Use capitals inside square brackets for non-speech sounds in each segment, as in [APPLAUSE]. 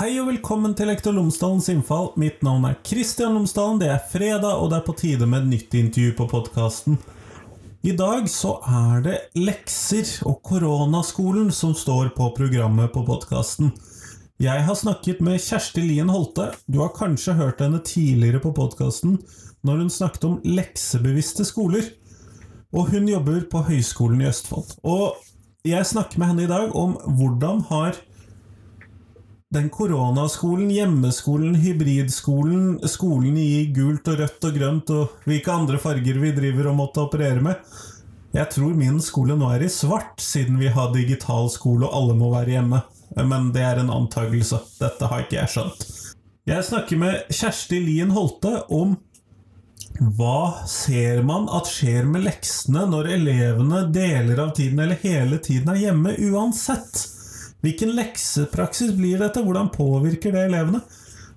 Hei og velkommen til Lektor Lomsdalens innfall. Mitt navn er Kristian Lomsdalen. Det er fredag, og det er på tide med et nytt intervju på podkasten. I dag så er det lekser og koronaskolen som står på programmet på podkasten. Jeg har snakket med Kjersti Lien Holte. Du har kanskje hørt henne tidligere på podkasten når hun snakket om leksebevisste skoler. Og hun jobber på Høgskolen i Østfold. Og jeg snakker med henne i dag om hvordan har den koronaskolen, hjemmeskolen, hybridskolen, skolen i gult og rødt og grønt og hvilke andre farger vi driver og måtte operere med Jeg tror min skole nå er i svart, siden vi har digital skole og alle må være hjemme. Men det er en antagelse. Dette har ikke jeg skjønt. Jeg snakker med Kjersti Lien Holte om hva ser man at skjer med leksene når elevene deler av tiden eller hele tiden er hjemme uansett? Hvilken leksepraksis blir dette? Hvordan påvirker det elevene?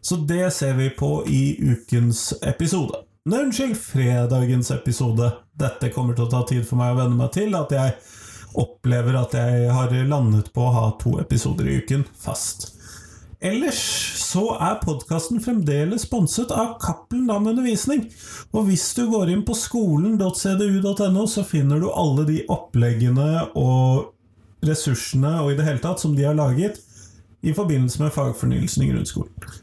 Så det ser vi på i ukens episode. Nei, unnskyld, fredagens episode. Dette kommer til å ta tid for meg å venne meg til at jeg opplever at jeg har landet på å ha to episoder i uken fast. Ellers så er podkasten fremdeles sponset av Cappelen Dam Undervisning. Og hvis du går inn på skolen.cdu.no, så finner du alle de oppleggene og ressursene og i det hele tatt som de har laget i forbindelse med fagfornyelsen i grunnskolen.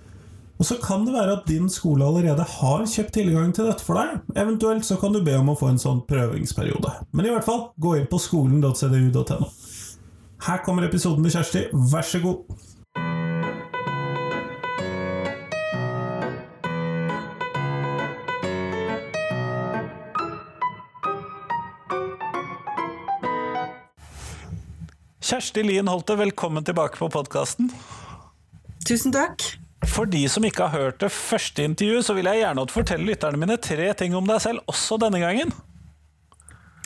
Og så kan det være at din skole allerede har kjøpt tilgang til dette for deg. Eventuelt så kan du be om å få en sånn prøvingsperiode. Men i hvert fall, gå inn på skolen.cdu.no. Her kommer episoden med Kjersti, vær så god! Kjersti Lien Holte, velkommen tilbake på podkasten. Tusen takk. For de som ikke har hørt det første intervjuet, så vil jeg gjerne at fortelle lytterne mine tre ting om deg selv, også denne gangen.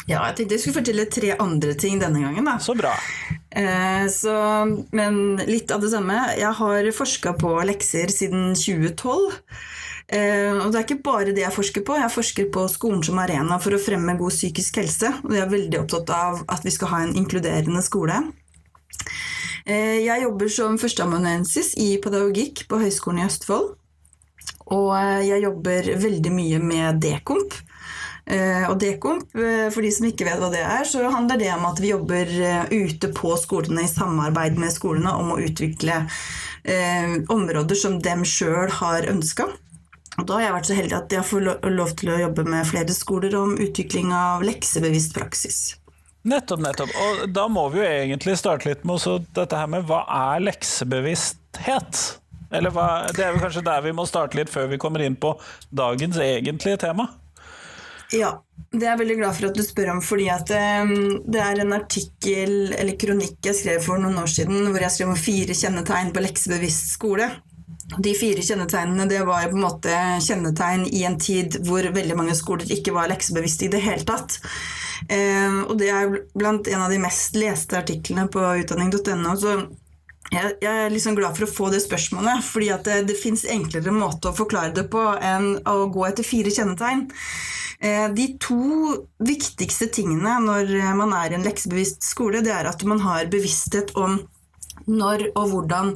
Ja, jeg tenkte jeg skulle fortelle tre andre ting denne gangen. da. Så bra. Eh, så, men litt av det samme. Jeg har forska på lekser siden 2012. Eh, og det er ikke bare det jeg forsker på. Jeg forsker på skolen som arena for å fremme god psykisk helse. Og jeg er veldig opptatt av at vi skal ha en inkluderende skole. Eh, jeg jobber som førsteamanuensis i pedagogikk på Høgskolen i Østfold. Og eh, jeg jobber veldig mye med dekomp. Og dekomp, for de som ikke vet hva det er, så handler det om at vi jobber ute på skolene i samarbeid med skolene om å utvikle områder som dem sjøl har ønska. Og da har jeg vært så heldig at jeg får lov til å jobbe med flere skoler om utvikling av leksebevisst praksis. Nettopp, nettopp. Og da må vi jo egentlig starte litt med dette her med hva er leksebevissthet? Eller hva, det er vel kanskje der vi må starte litt før vi kommer inn på dagens egentlige tema? Ja, det er jeg veldig glad for at du spør om, fordi at um, det er en artikkel eller kronikk jeg skrev for noen år siden hvor jeg skrev om fire kjennetegn på leksebevisst skole. De fire kjennetegnene det var på en måte kjennetegn i en tid hvor veldig mange skoler ikke var leksebevisste i det hele tatt. Eh, og det er blant en av de mest leste artiklene på utdanning.no. så jeg, er liksom glad for å få det spørsmålet, fordi det, det fins enklere måte å forklare det på enn å gå etter fire kjennetegn. Eh, de to viktigste tingene når man er i en leksebevisst skole, det er at man har bevissthet om når og hvordan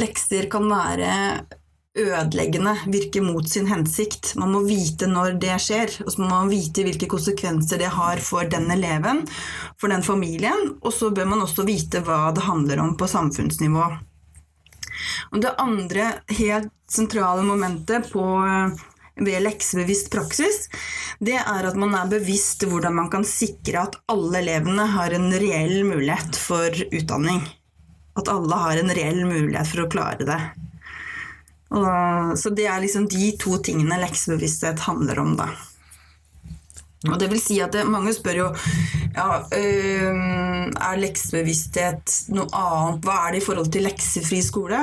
lekser kan være ødeleggende, virke mot sin hensikt. Man må vite når det skjer, og så må man vite hvilke konsekvenser det har for den eleven, for den familien, og så bør man også vite hva det handler om på samfunnsnivå. Og det andre helt sentrale momentet på, ved leksebevisst praksis, det er at man er bevisst hvordan man kan sikre at alle elevene har en reell mulighet for utdanning. At alle har en reell mulighet for å klare det. Og, så det er liksom de to tingene leksebevissthet handler om, da. Og det vil si at det, Mange spør jo ja, øh, er leksebevissthet noe annet. Hva er det i forhold til leksefri skole?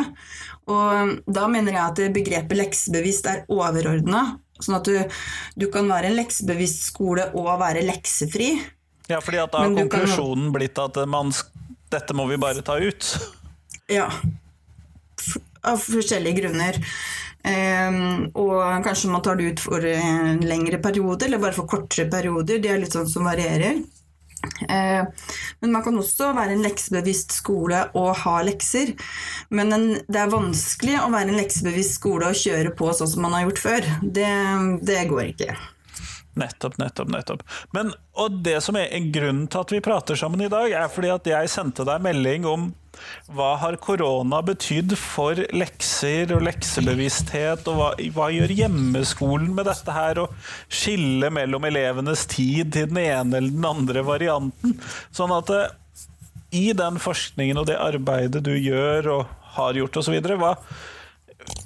Og Da mener jeg at begrepet leksebevisst er overordna. Sånn at du, du, kan være en leksebevisst skole og være leksefri. Ja, fordi at da har konklusjonen kan... blitt at man dette må vi bare ta ut? Ja. Av forskjellige grunner. Um, og kanskje man tar det ut for en lengre periode, eller bare for kortere perioder. Det er litt sånn som varierer. Eh, men man kan også være en leksebevisst skole og ha lekser. Men en, det er vanskelig å være en leksebevisst skole og kjøre på sånn som man har gjort før. Det, det går ikke. Nettopp, nettopp, nettopp. Men, og det som er grunnen til at vi prater sammen i dag, er fordi at jeg sendte deg melding om hva har korona betydd for lekser og leksebevissthet, og hva, hva gjør hjemmeskolen med dette her, å skille mellom elevenes tid til den ene eller den andre varianten? Sånn at eh, i den forskningen og det arbeidet du gjør og har gjort osv., hva,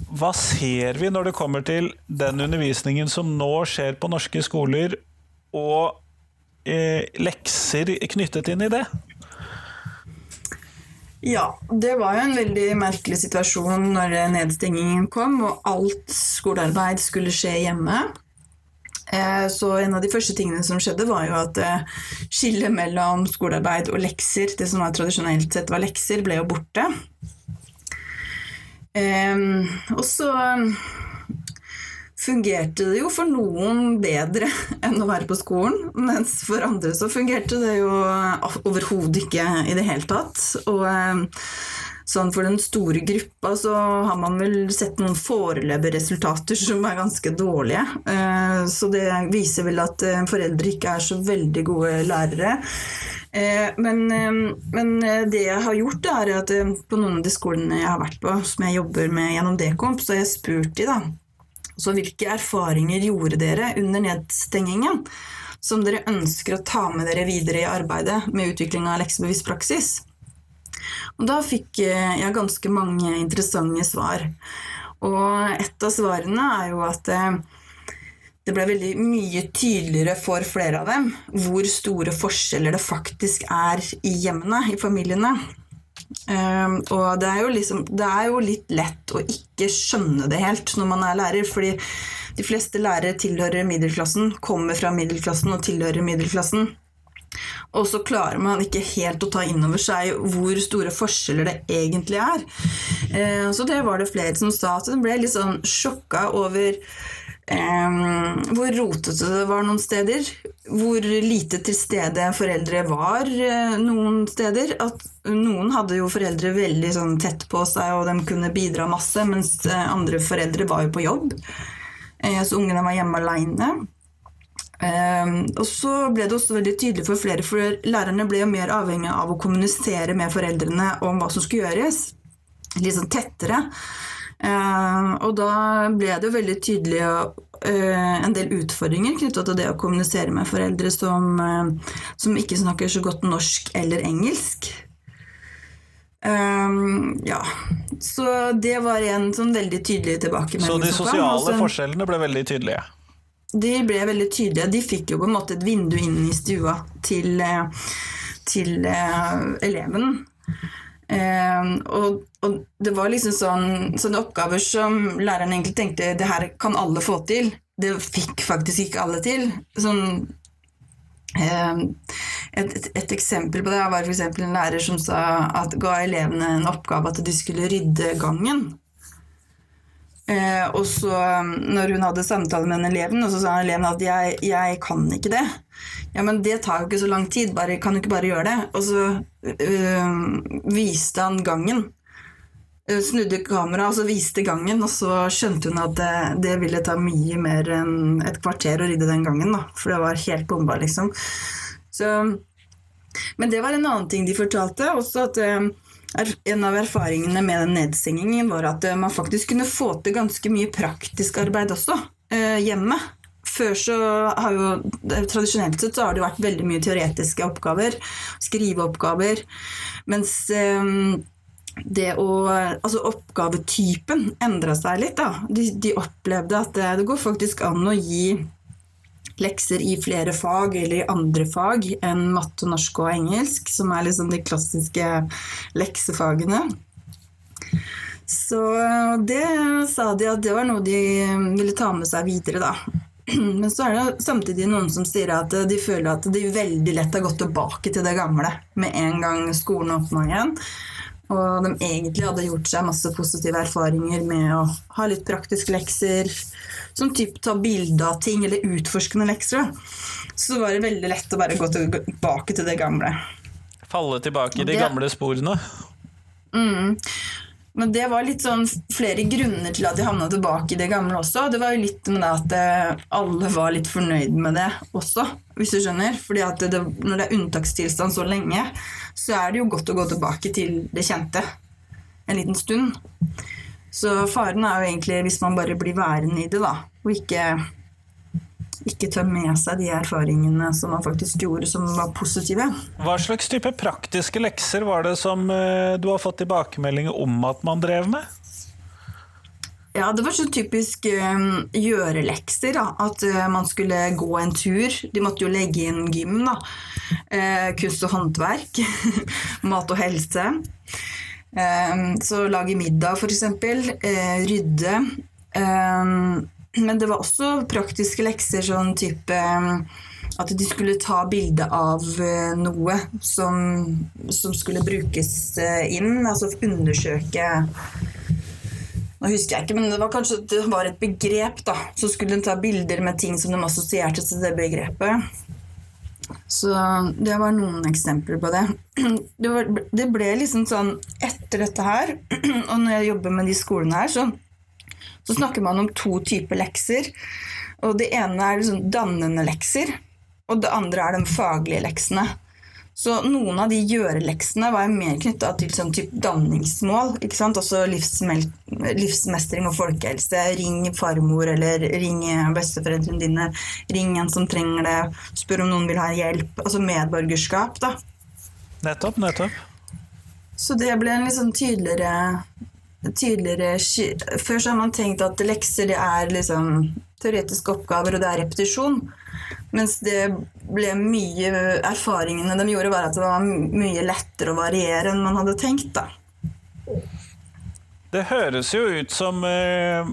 hva ser vi når det kommer til den undervisningen som nå skjer på norske skoler, og eh, lekser knyttet inn i det? Ja, det var jo en veldig merkelig situasjon når nedstengingen kom og alt skolearbeid skulle skje hjemme. Eh, så en av de første tingene som skjedde, var jo at eh, skillet mellom skolearbeid og lekser, det som var tradisjonelt sett var lekser, ble jo borte. Um, og så fungerte det jo for noen bedre [LAUGHS] enn å være på skolen, mens for andre så fungerte det jo overhodet ikke i det hele tatt. Og um, sånn for den store gruppa så har man vel sett noen foreløpige resultater som er ganske dårlige. Uh, så det viser vel at uh, foreldre ikke er så veldig gode lærere. Eh, men, eh, men, eh, det jeg har gjort, er at på noen av de skolene jeg har vært på, som jeg jobber med gjennom Dekomp, så har jeg spurt de da. Så hvilke erfaringer gjorde dere under nedstengingen som dere ønsker å ta med dere videre i arbeidet med utvikling av leksebevisst praksis? Og da fikk jeg ganske mange interessante svar. Og et av svarene er jo at det ble veldig mye tydeligere for flere av dem hvor store forskjeller det faktisk er i hjemmene, i familiene. Um, og det er, liksom, det er, jo litt lett å ikke skjønne det helt når man er lærer, fordi de fleste lærere tilhører middelklassen, kommer fra middelklassen og tilhører middelklassen. Og så klarer man ikke helt å ta inn over seg hvor store forskjeller det egentlig er. Uh, så det var det flere som sa at de ble litt sånn sjokka over Um, hvor rotete det var noen steder. Hvor lite til stede foreldre var uh, noen steder. At noen hadde jo foreldre veldig sånn, tett på seg, og de kunne bidra masse, mens uh, andre foreldre var jo på jobb. Uh, så ungene var hjemme aleine. Og så ble det også veldig tydelig for flere, for lærerne ble jo mer avhengig av å kommunisere med foreldrene om hva som skulle gjøres. Litt sånn tettere. Uh, og da ble det jo veldig tydelig uh, en del utfordringer knytta til det å kommunisere med foreldre som, uh, som, ikke snakker så godt norsk eller engelsk. ja. Så det var en sånn veldig tydelig tilbakemelding. Så de sosiale så, forskjellene ble veldig tydelige? De ble veldig tydelige. De fikk jo på en måte et vindu inn i stua til, til eleven. Um, og, og, det var liksom sånn, sånne oppgaver som læreren egentlig tenkte det her kan alle få til. Det fikk faktisk ikke alle til. Sånn, um, et, et, et, eksempel på det var f.eks. en lærer som sa at, ga elevene en oppgave at de skulle rydde gangen. Eh, og så, når hun hadde samtale med en eleven, og så sa eleven at jeg, jeg kan ikke det'. Ja, men det tar jo ikke så lang tid. Bare, kan du ikke bare gjøre det? Og så øh, viste han gangen. Øh, snudde kameraet og så viste gangen, og så skjønte hun at det, det, ville ta mye mer enn et kvarter å rydde den gangen. Da, for det var helt bomba, liksom. Så, men det var en annen ting de fortalte. Også at øh, en av erfaringene med den nedsengingen var at man faktisk kunne få til ganske mye praktisk arbeid også hjemme. Før så har jo Tradisjonelt sett så har det vært veldig mye teoretiske oppgaver. Skriveoppgaver. Mens det å Altså oppgavetypen endra seg litt, da. De, de, opplevde at det, det går faktisk an å gi lekser i flere fag eller i andre fag enn matte, norsk og engelsk, som er liksom de klassiske leksefagene. Så det sa de at det var noe de ville ta med seg videre, da. Men så er det samtidig noen som sier at de føler at de veldig lett har gått tilbake til det gamle med en gang skolen åpna igjen. Og de egentlig hadde gjort seg masse positive erfaringer med å ha litt praktiske lekser, som typ ta bilde av ting, eller utforskende lekser. Så Så var det veldig lett å bare gå tilbake til det gamle. Falle tilbake i de Det- gamle sporene. Men det var litt sånn flere grunner til at jeg havna tilbake i det gamle også. Det var jo litt med det at eh, alle var litt fornøyd med det også, hvis du skjønner. Fordi at det, når det er unntakstilstand så lenge, så er det jo godt å gå tilbake til det kjente en liten stund. Så faren er jo egentlig hvis man bare blir værende i det, da, og ikke, ikke tar med seg de erfaringene som man faktisk gjorde, som var positive. Hva slags type praktiske lekser var det som eh, du har fått tilbakemelding om at man drev med? Ja, det var så typisk um, gjørelekser. Da. At uh, man skulle gå en tur. De måtte jo legge inn gym. da. Eh, kunst og håndverk. [LAUGHS] Mat og helse. Um, så lage middag, f.eks. Eh, rydde. Um, men det var også praktiske lekser, sånn type um, at de skulle ta bilde av eh, noe som, som skulle brukes eh, inn. Altså undersøke nå husker jeg ikke, men det var kanskje det var et begrep, da. Så skulle de ta bilder med ting som de assosierte til det begrepet. Så det var noen eksempler på det. Det, var, det ble liksom sånn etter dette her, [CLEARS THROAT] og når jeg jobber med de skolene her, så, så snakker man om to typer lekser. Og det ene er liksom dannende lekser, og det andre er de faglige leksene. Så noen av de gjøreleksene var mer knytta til sånn danningsmål. ikke sant? Altså livsmestring og folkehelse. Ring farmor, eller ring besteforeldrene dine. Ring en som trenger det. Spør om noen vil ha hjelp. Altså medborgerskap, da. Nettopp, nettopp. Så det ble en litt sånn tydeligere, tydeligere Før så har man tenkt at lekser det er liksom teoretiske oppgaver, og det er repetisjon. Mens det ble mye Erfaringene de gjorde, var at det var mye lettere å variere enn man hadde tenkt, da. Det høres jo ut som eh,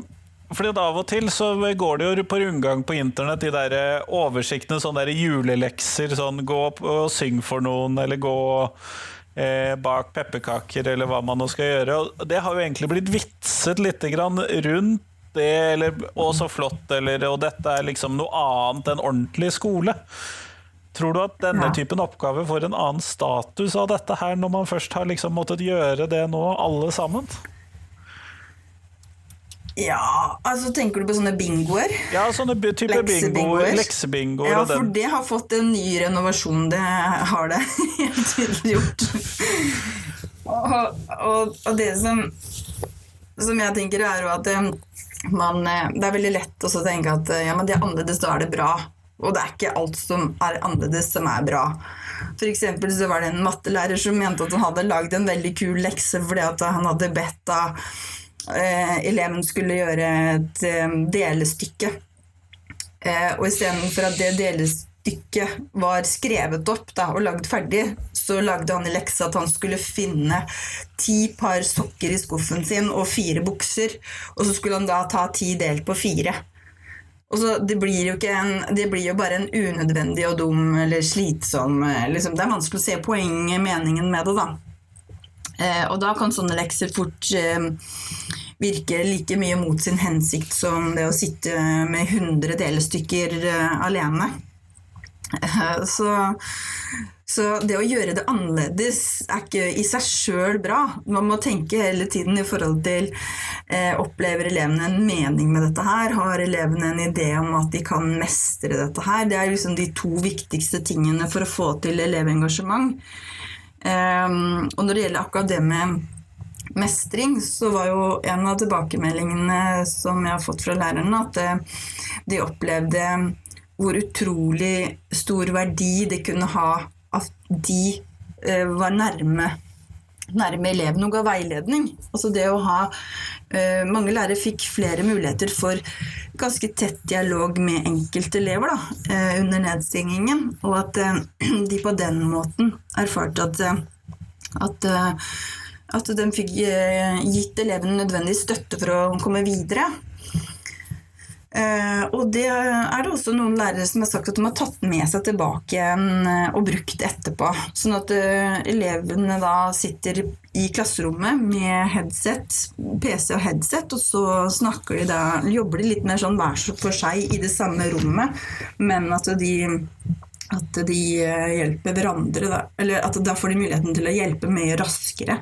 fordi Av og til så går det jo på rundgang på internett de der eh, oversiktene, sånne der julelekser. sånn Gå opp og syng for noen, eller gå eh, bak pepperkaker, eller hva man nå skal gjøre. Og det har jo egentlig blitt vitset litt grann rundt det, eller 'Å, så flott', eller 'Og dette er liksom noe annet enn ordentlig skole'. Tror du at denne typen oppgave får en annen status av dette her, når man først har liksom måttet gjøre det nå, alle sammen? Ja, altså tenker du på sånne bingoer? Ja, sånne type bingoer, Leksebingoer. Ja, for det har fått en ny renovasjon. Det har det [LAUGHS] helt tydelig gjort. og, og, og det som, som jeg tenker, er jo at eh, man, eh, det er veldig lett å tenke at eh, ja, men det er annerledes, da er det bra. Og det er ikke alt som er annerledes, som er bra. For så var det en mattelærer som mente at han hadde lagd en veldig kul lekse fordi at han hadde bedt av eleven skulle gjøre et eh, delestykke. Eh, og istedenfor at det delestykket var skrevet opp da, og lagd ferdig, så lagde han i leksa at han skulle finne ti par sokker i skuffen sin og fire bukser. Og så skulle han da ta ti delt på fire. Og så det blir, jo ikke en, det blir jo bare en unødvendig og dum eller slitsom eh, liksom, Det er vanskelig å se poenget, meningen med det, da. Eh, og da kan sånne lekser fort eh, virke like mye mot sin hensikt som det å sitte med 100 delestykker eh, alene. Eh, så, så det å gjøre det annerledes er ikke i seg sjøl bra. Man må tenke hele tiden i forhold til eh, Opplever elevene en mening med dette her? Har elevene en idé om at de kan mestre dette her? Det er liksom de to viktigste tingene for å få til elevengasjement. Um, og når det gjelder akkurat det med mestring, så var jo en av tilbakemeldingene som jeg har fått fra lærerne, at eh, de opplevde hvor utrolig stor verdi det kunne ha at de eh, var nærme, nærme elevene og ga veiledning. Altså det å ha eh, Mange lærere fikk flere muligheter for ganske tett dialog med enkeltelever da, under nedstengingen, og at [CLEARS THROAT] de på den måten erfarte at, at at de fikk eh, gitt elevene nødvendig støtte for å komme videre. Eh, og det er det også noen lærere som har sagt at de har tatt med seg tilbake eh, og brukt etterpå. Sånn at elevene da sitter i klasserommet med headset, PC og headset, og så snakker de da, jobber de litt mer sånn hver for seg i det samme rommet, men at de at de hjelper hverandre, da. Eller at da får de muligheten til å hjelpe mye raskere.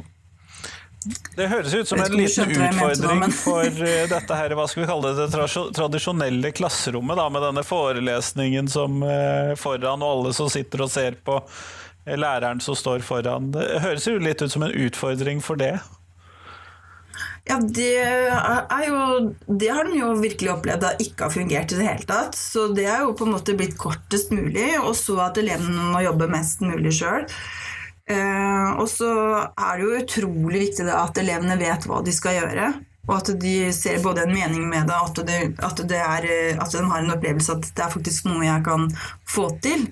Det høres ut som en liten utfordring for eh, dette her, hva skal vi kalle det, det tradisjonelle klasserommet, da, med denne forelesningen som eh, foran, og alle som sitter og ser på eh, læreren som står foran. Det høres jo litt ut som en utfordring for det. Ja, det er jo Det har den jo virkelig opplevd at ikke har fungert i det hele tatt. Så det er jo på en måte blitt kortest mulig, og så at elevene må jobbe mest mulig sjøl. Eh, og så er det jo utrolig viktig at elevene vet hva de skal gjøre. Og at de ser både en mening med det, at, det, at, det er, eh, at de har en opplevelse at det er faktisk noe jeg kan få til.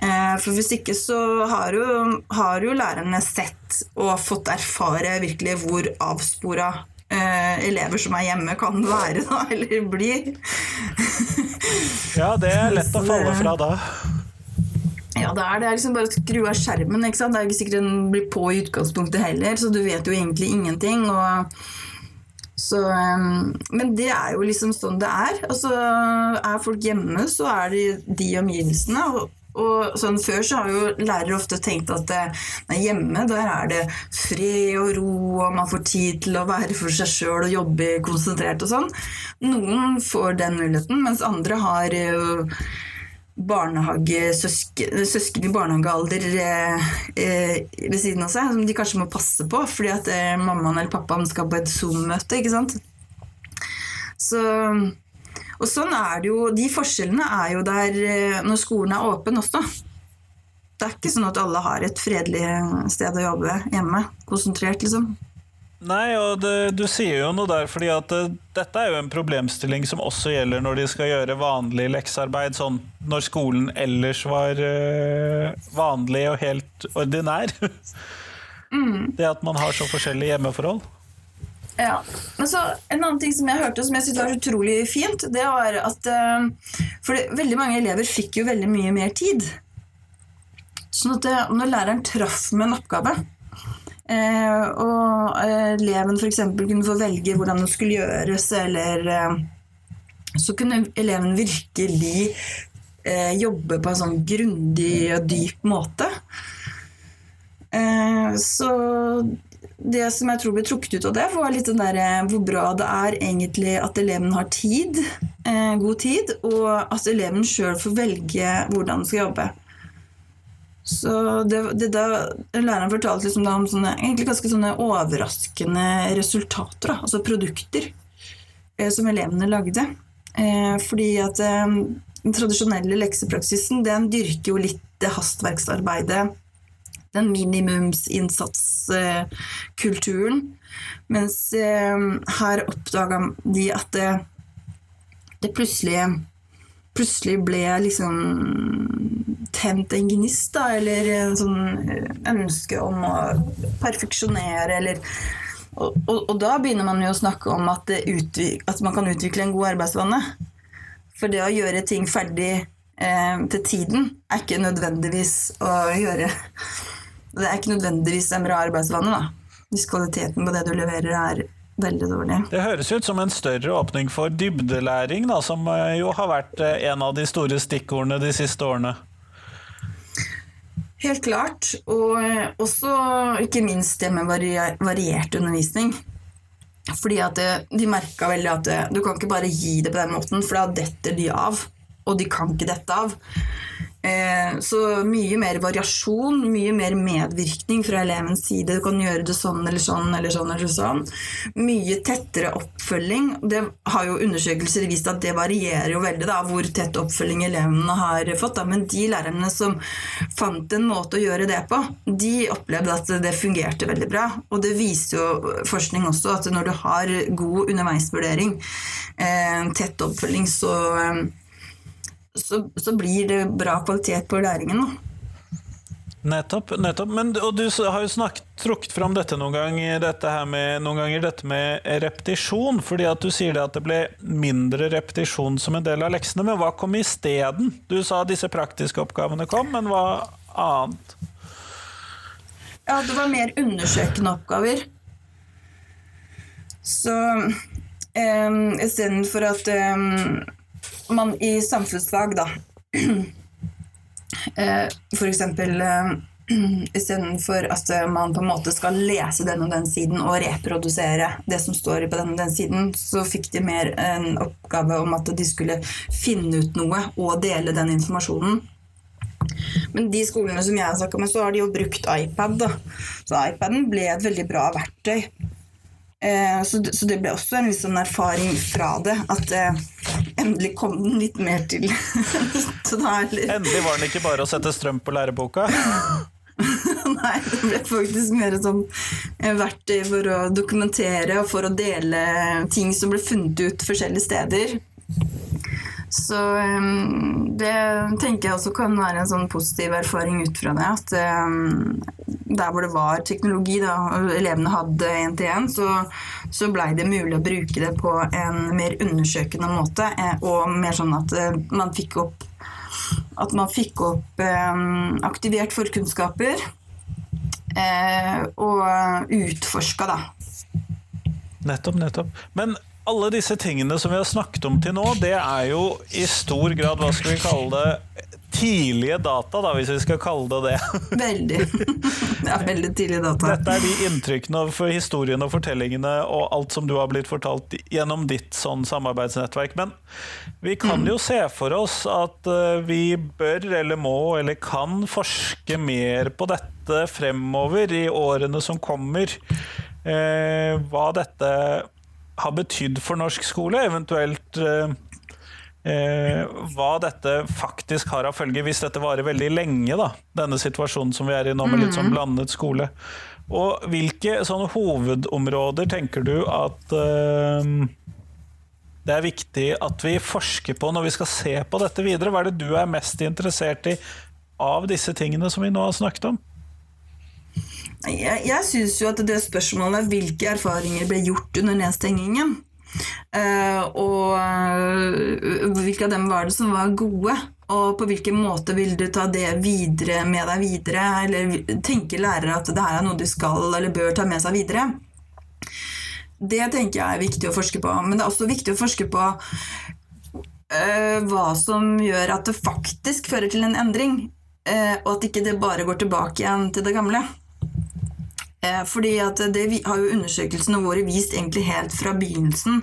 Eh, for hvis ikke så har jo, har jo lærerne sett og fått erfare virkelig hvor avspora eh, elever som er hjemme, kan være, da, [LAUGHS] eller bli. Ja, det er lett å falle fra da. Ja, det er, det er liksom bare å skru av skjermen. ikke sant? Det er ikke sikkert den blir på i utgangspunktet heller, så du vet jo egentlig ingenting. Og så, um, men det er jo liksom sånn det er. Altså, er folk hjemme, så er det de omgivelsene. Og, og sånn Før så har jo lærere ofte tenkt at eh, nei, hjemme der er det fred og ro, og man får tid til å være for seg sjøl og jobbe konsentrert og sånn. Noen får den muligheten, mens andre har eh, barnehagesøsken søsken i barnehagealder eh, eh, ved siden av seg, som de kanskje må passe på fordi at eh, mammaen eller pappaen skal på et Zoom-møte. ikke sant? Så, og sånn er det jo De forskjellene er jo der eh, når skolen er åpen også. Det er ikke sånn at alle har et fredelig sted å jobbe hjemme. Konsentrert, liksom. Nei, og det, du sier jo noe der, fordi at det, dette er jo en problemstilling som også gjelder når de skal gjøre vanlig leksearbeid, sånn når skolen ellers var øh, vanlig og helt ordinær. [LAUGHS] Det at man har så forskjellige hjemmeforhold. Ja, men så En annen ting som jeg hørte som jeg syntes var utrolig fint, det var at øh, For det, veldig mange elever fikk jo veldig mye mer tid. Sånn at eh, når læreren traff med en oppgave, eh, og eh, eleven f.eks. kunne få velge hvordan det skulle gjøres, eller eh, Så kunne eleven virkelig eh, jobbe på en sånn grundig og dyp måte. Eh, så det som jeg tror ble trukket ut av det, var litt den der, eh, hvor bra det er egentlig at eleven har tid, eh, god tid, og at eleven sjøl får velge hvordan han skal jobbe. Så det, det da, Læreren fortalte liksom om sånne, egentlig ganske sånne overraskende resultater, da, altså produkter, eh, som elevene lagde. Eh, fordi at eh, den tradisjonelle leksepraksisen den dyrker jo litt det hastverksarbeidet den minimumsinnsatskulturen. Mens eh, her oppdaga de at det, det plutselig Plutselig ble liksom tent en gnist, da, eller en sånn ønske om å perfeksjonere, eller og, og, og da begynner man jo å snakke om at, utvik, at man kan utvikle en god arbeidsvane. For det å gjøre ting ferdig eh, til tiden er ikke nødvendigvis å gjøre Det er ikke nødvendigvis en bra arbeidsvane, da. Hvis kvaliteten på det du leverer, er veldig dårlig. Det høres ut som en større åpning for dybdelæring, da, som eh, jo har vært eh, en av de store stikkordene de siste årene. Helt klart. Og eh, også ikke minst det med variert undervisning. Fordi at det, de merka veldig at det, du kan ikke bare gi det på den måten, for da detter de av. Og de kan ikke dette av. Eh, så mye mer variasjon, mye mer medvirkning fra elevens side. Du kan gjøre det sånn eller sånn eller sånn. eller sånn. Mye tettere oppfølging. Det har jo undersøkelser vist at det varierer jo veldig da, hvor tett oppfølging elevene har fått. Da. Men de lærerne som fant en måte å gjøre det på, de opplevde at det fungerte veldig bra. Og det viser jo forskning også at når du har god underveisvurdering, eh, tett oppfølging, så så, så blir det bra kvalitet på læringen. Da. Nettopp. nettopp. Men, og du har jo snakket, trukket fram dette noen ganger, dette med, noen ganger, dette med repetisjon. fordi at du sier det at det ble mindre repetisjon som en del av leksene. Men hva kom isteden? Du sa disse praktiske oppgavene kom, men hva annet? Ja, det var mer undersøkende oppgaver. Så um, istedenfor at um, man i samfunnsfag, da [CLEARS THROAT] Eh, eksempel eh, istedenfor at man på en måte skal lese den og den siden og reprodusere det som står på den og den siden, så fikk de mer en oppgave om at de skulle finne ut noe og dele den informasjonen. Men de skolene som jeg har snakka med, så har de jo brukt iPad. Da. Så iPaden ble et veldig bra verktøy. Eh, så, så, det ble også en liksom erfaring fra det, at eh, endelig kom den litt mer til [LAUGHS] Endelig var den ikke bare å sette strøm på læreboka? [LAUGHS] Nei, det ble faktisk mer sånn verktøy for å dokumentere og for å dele ting som ble funnet ut forskjellige steder. Så um, det tenker jeg også kan være en sånn positiv erfaring ut fra det. At um, der hvor det var teknologi, da, og elevene hadde én-til-én, så, så blei det mulig å bruke det på en mer undersøkende måte. Eh, og mer sånn at uh, man fikk opp at man fikk opp um, aktivert forkunnskaper. Uh, og utforska, da. Nettopp, nettopp. Men alle disse tingene som vi har snakket om til nå, det er jo i stor grad, hva skal vi kalle det, tidlige data, da, hvis vi skal kalle det det. [LAUGHS] Veldig. Er veldig tidlige data. Dette er de inntrykkene for historiene og fortellingene og alt som du har blitt fortalt gjennom ditt sånn samarbeidsnettverk. Men vi kan jo se for oss at eh, vi bør eller må eller kan forske mer på dette fremover i årene som kommer. Eh, hva dette har betydd for norsk skole, eventuelt eh, eh, hva dette faktisk har av følge hvis dette varer veldig lenge, da, denne situasjonen som vi er i nå med litt sånn mm. blandet skole. Og hvilke sånne hovedområder tenker du at eh, det er viktig at vi forsker på når vi skal se på dette videre? Hva er det du er mest interessert i av disse tingene som vi nå har snakket om? Jeg, jeg syns jo at det spørsmålet hvilke erfaringer ble gjort under nedstengingen, uh, og uh, hvilke av dem var det som var gode, og på hvilken måte vil du ta det videre med deg videre, eller tenker lærere at det her er noe de skal eller bør ta med seg videre? Det tenker jeg er viktig å forske på. Men det er også viktig å forske på uh, hva som gjør at det faktisk fører til en endring, og at ikke det bare går tilbake igjen til det gamle. Eh, fordi at det har jo undersøkelsene våre vist egentlig helt fra begynnelsen.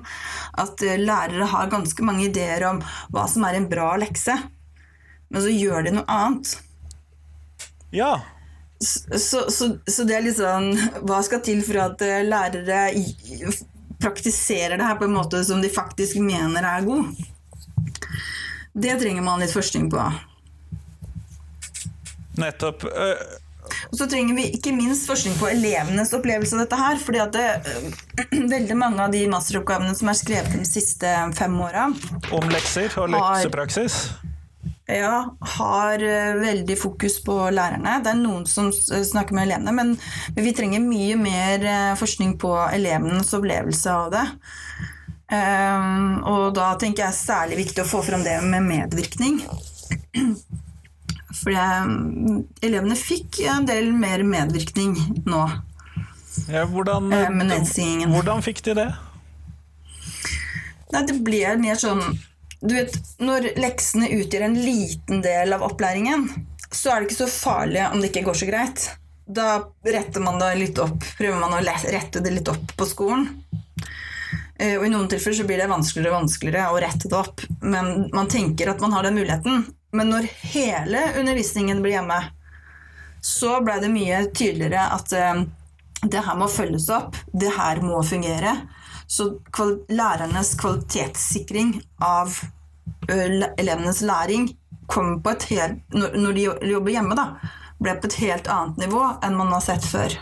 At eh, lærere har ganske mange ideer om hva som er en bra lekse. Men så gjør de noe annet. Ja. Så, så, så det er litt sånn Hva skal til for at eh, lærere praktiserer det her på en måte som de faktisk mener er god? Det trenger man litt forskning på. Nettopp. Og så trenger vi ikke minst forskning på elevenes opplevelse av dette her. fordi at det, øh, [CLEARS THROAT] veldig mange av de masteroppgavene som er skrevet de siste fem åra Om lekser og leksepraksis? Ja, har øh, veldig fokus på lærerne. Det er noen som snakker med elevene, men, vi trenger mye mer øh, forskning på elevenes opplevelse av det. Um, og da tenker jeg særlig viktig å få fram det med medvirkning. [CLEARS THROAT] For elevene fikk en del mer medvirkning nå. Ja, hvordan, eh, hvordan fikk de det? Nei, det ble mer sånn Du vet, når leksene utgjør en liten del av opplæringen, så er det ikke så farlig om det ikke går så greit. Da retter man det litt opp, prøver man å rette det litt opp på skolen. Eh, og I noen tilfeller så blir det vanskeligere og vanskeligere å rette det opp, men man tenker at man har den muligheten. Men når hele undervisningen blir hjemme, så ble det mye tydeligere at uh, det her må følges opp, det her må fungere. Så kval lærernes kvalitetssikring av uh, elevenes læring kom på et helt, når de jobber hjemme, da, ble på et helt annet nivå enn man har sett før.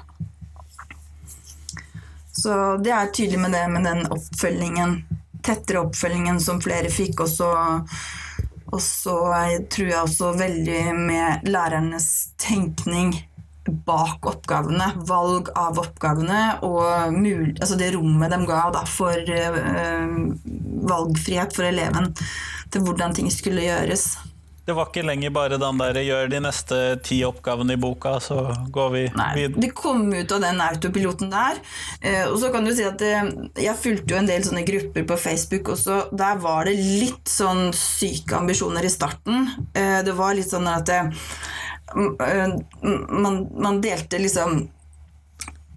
Så det er tydelig med det med den oppfølgingen, tettere oppfølgingen som flere fikk. også Og så tror jeg også veldig med lærernes tenkning bak oppgavene, valg av oppgavene og mul altså det rommet de ga da, for uh, valgfrihet for eleven til hvordan ting skulle gjøres. Det var ikke lenger bare den der 'gjør de neste ti oppgavene i boka, så går vi videre'? Det kom ut av den autopiloten der. Uh, og så kan du si at uh, jeg fulgte jo en del sånne grupper på Facebook også. Der var det litt sånn syke ambisjoner i starten. det var litt sånn at man, man delte liksom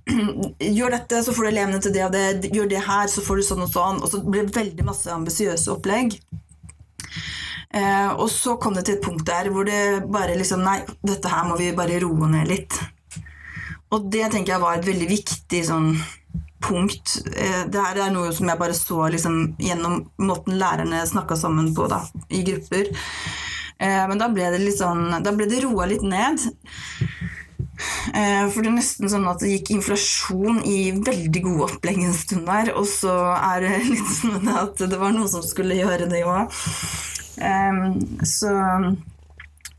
[CLEARS THROAT] Gjør dette, så får du elevene til det og det. Gjør det her, så får du sånn og sånn. Og så ble det veldig masse ambisiøse opplegg. Eh, og så kom det til et punkt der hvor det bare liksom Nei, dette her må vi bare roe ned litt. Og det tenker jeg var et veldig viktig sånn punkt. Eh, det her er noe som jeg bare så liksom, gjennom måten lærerne snakka sammen på da, i grupper. Eh, men da ble det litt sånn Da ble det roa litt ned. Eh, for det er nesten sånn at det gikk inflasjon i veldig gode opplegg en stund der, og så er det [LAUGHS] litt sånn at det var noe som skulle gjøre det òg. Eh, så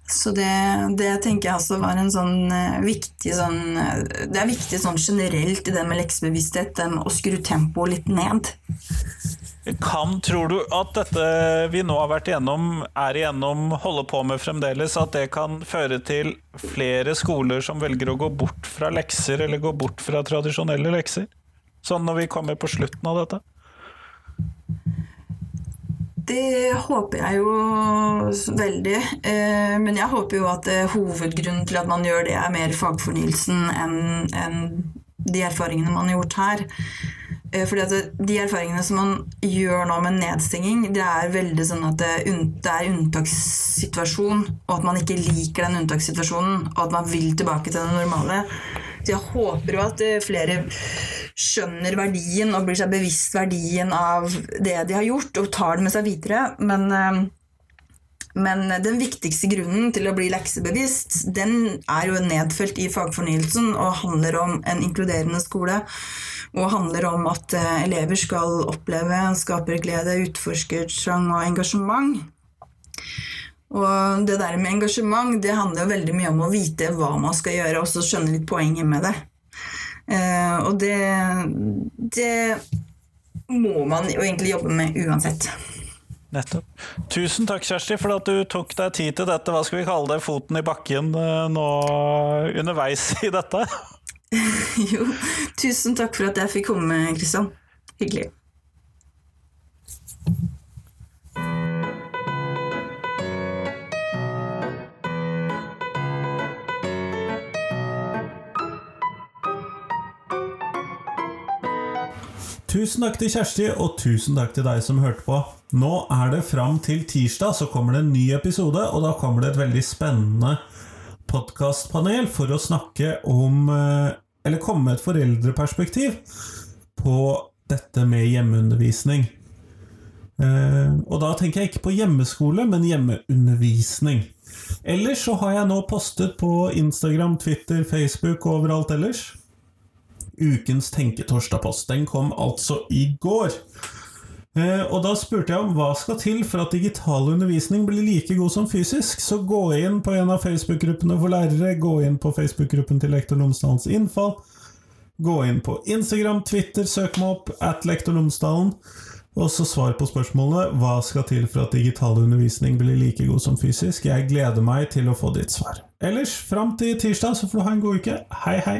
så det, det, tenker jeg også var en sånn viktig sånn Det er viktig sånn generelt i det med leksebevissthet å skru tempoet litt ned. Kan, tror du at dette vi nå har vært igjennom, er igjennom, holder på med fremdeles, at det kan føre til flere skoler som velger å gå bort fra lekser, eller gå bort fra tradisjonelle lekser? Sånn når vi kommer på slutten av dette? Det håper jeg jo veldig. Eh, men jeg håper jo at eh, hovedgrunnen til at man gjør det, er mer fagfornyelsen enn de erfaringene man har gjort her. Eh, fordi at De erfaringene som man gjør nå med nedstenging, det er veldig sånn at det, er unntakssituasjon, og at man ikke liker den unntakssituasjonen, og at man vil tilbake til det normale. Jeg håper jo at eh, flere skjønner verdien og blir seg bevisst verdien av det de har gjort, og tar det med seg videre. Men, eh, men den viktigste grunnen til å bli leksebevisst, den er jo nedfelt i fagfornyelsen og handler om en inkluderende skole og handler om at eh, elever skal oppleve skaperglede, utforskertrang og engasjement. Og det der med engasjement det handler jo veldig mye om å vite hva man skal gjøre, og så skjønne litt poenget med det. Eh, og det, det må man jo egentlig jobbe med uansett. Nettopp. Tusen takk, Kjersti, for at du tok deg tid til dette. Hva skal vi kalle det? Foten i bakken eh, nå underveis [LAUGHS] i dette? [LAUGHS] jo, tusen takk for at jeg fikk komme, Kristian. Hyggelig. Tusen takk til Kjersti, og tusen takk til deg som hørte på. Nå er det fram til tirsdag, så kommer det en ny episode, og da kommer det et veldig spennende podkastpanel for å snakke om eh, Eller komme med et foreldreperspektiv på dette med hjemmeundervisning. Eh, og da tenker jeg ikke på hjemmeskole, men hjemmeundervisning. Ellers så har jeg nå postet på Instagram, Twitter, Facebook og overalt ellers. Ukens Tenketorsdag-post. Den kom altså i går. Eh, og da spurte jeg om hva skal til for at digital undervisning blir like god som fysisk. Så gå inn på en av Facebook-gruppene for lærere, gå inn på Facebook-gruppen til Lektor Lomsdalens innfall. Gå inn på Instagram, Twitter, søk meg opp at Lektor Lomsdalen. Og så svar på spørsmålet hva skal til for at digital undervisning blir like god som fysisk. Jeg gleder meg til å få ditt svar. Ellers, fram til tirsdag så får du ha en god uke. Hei, hei!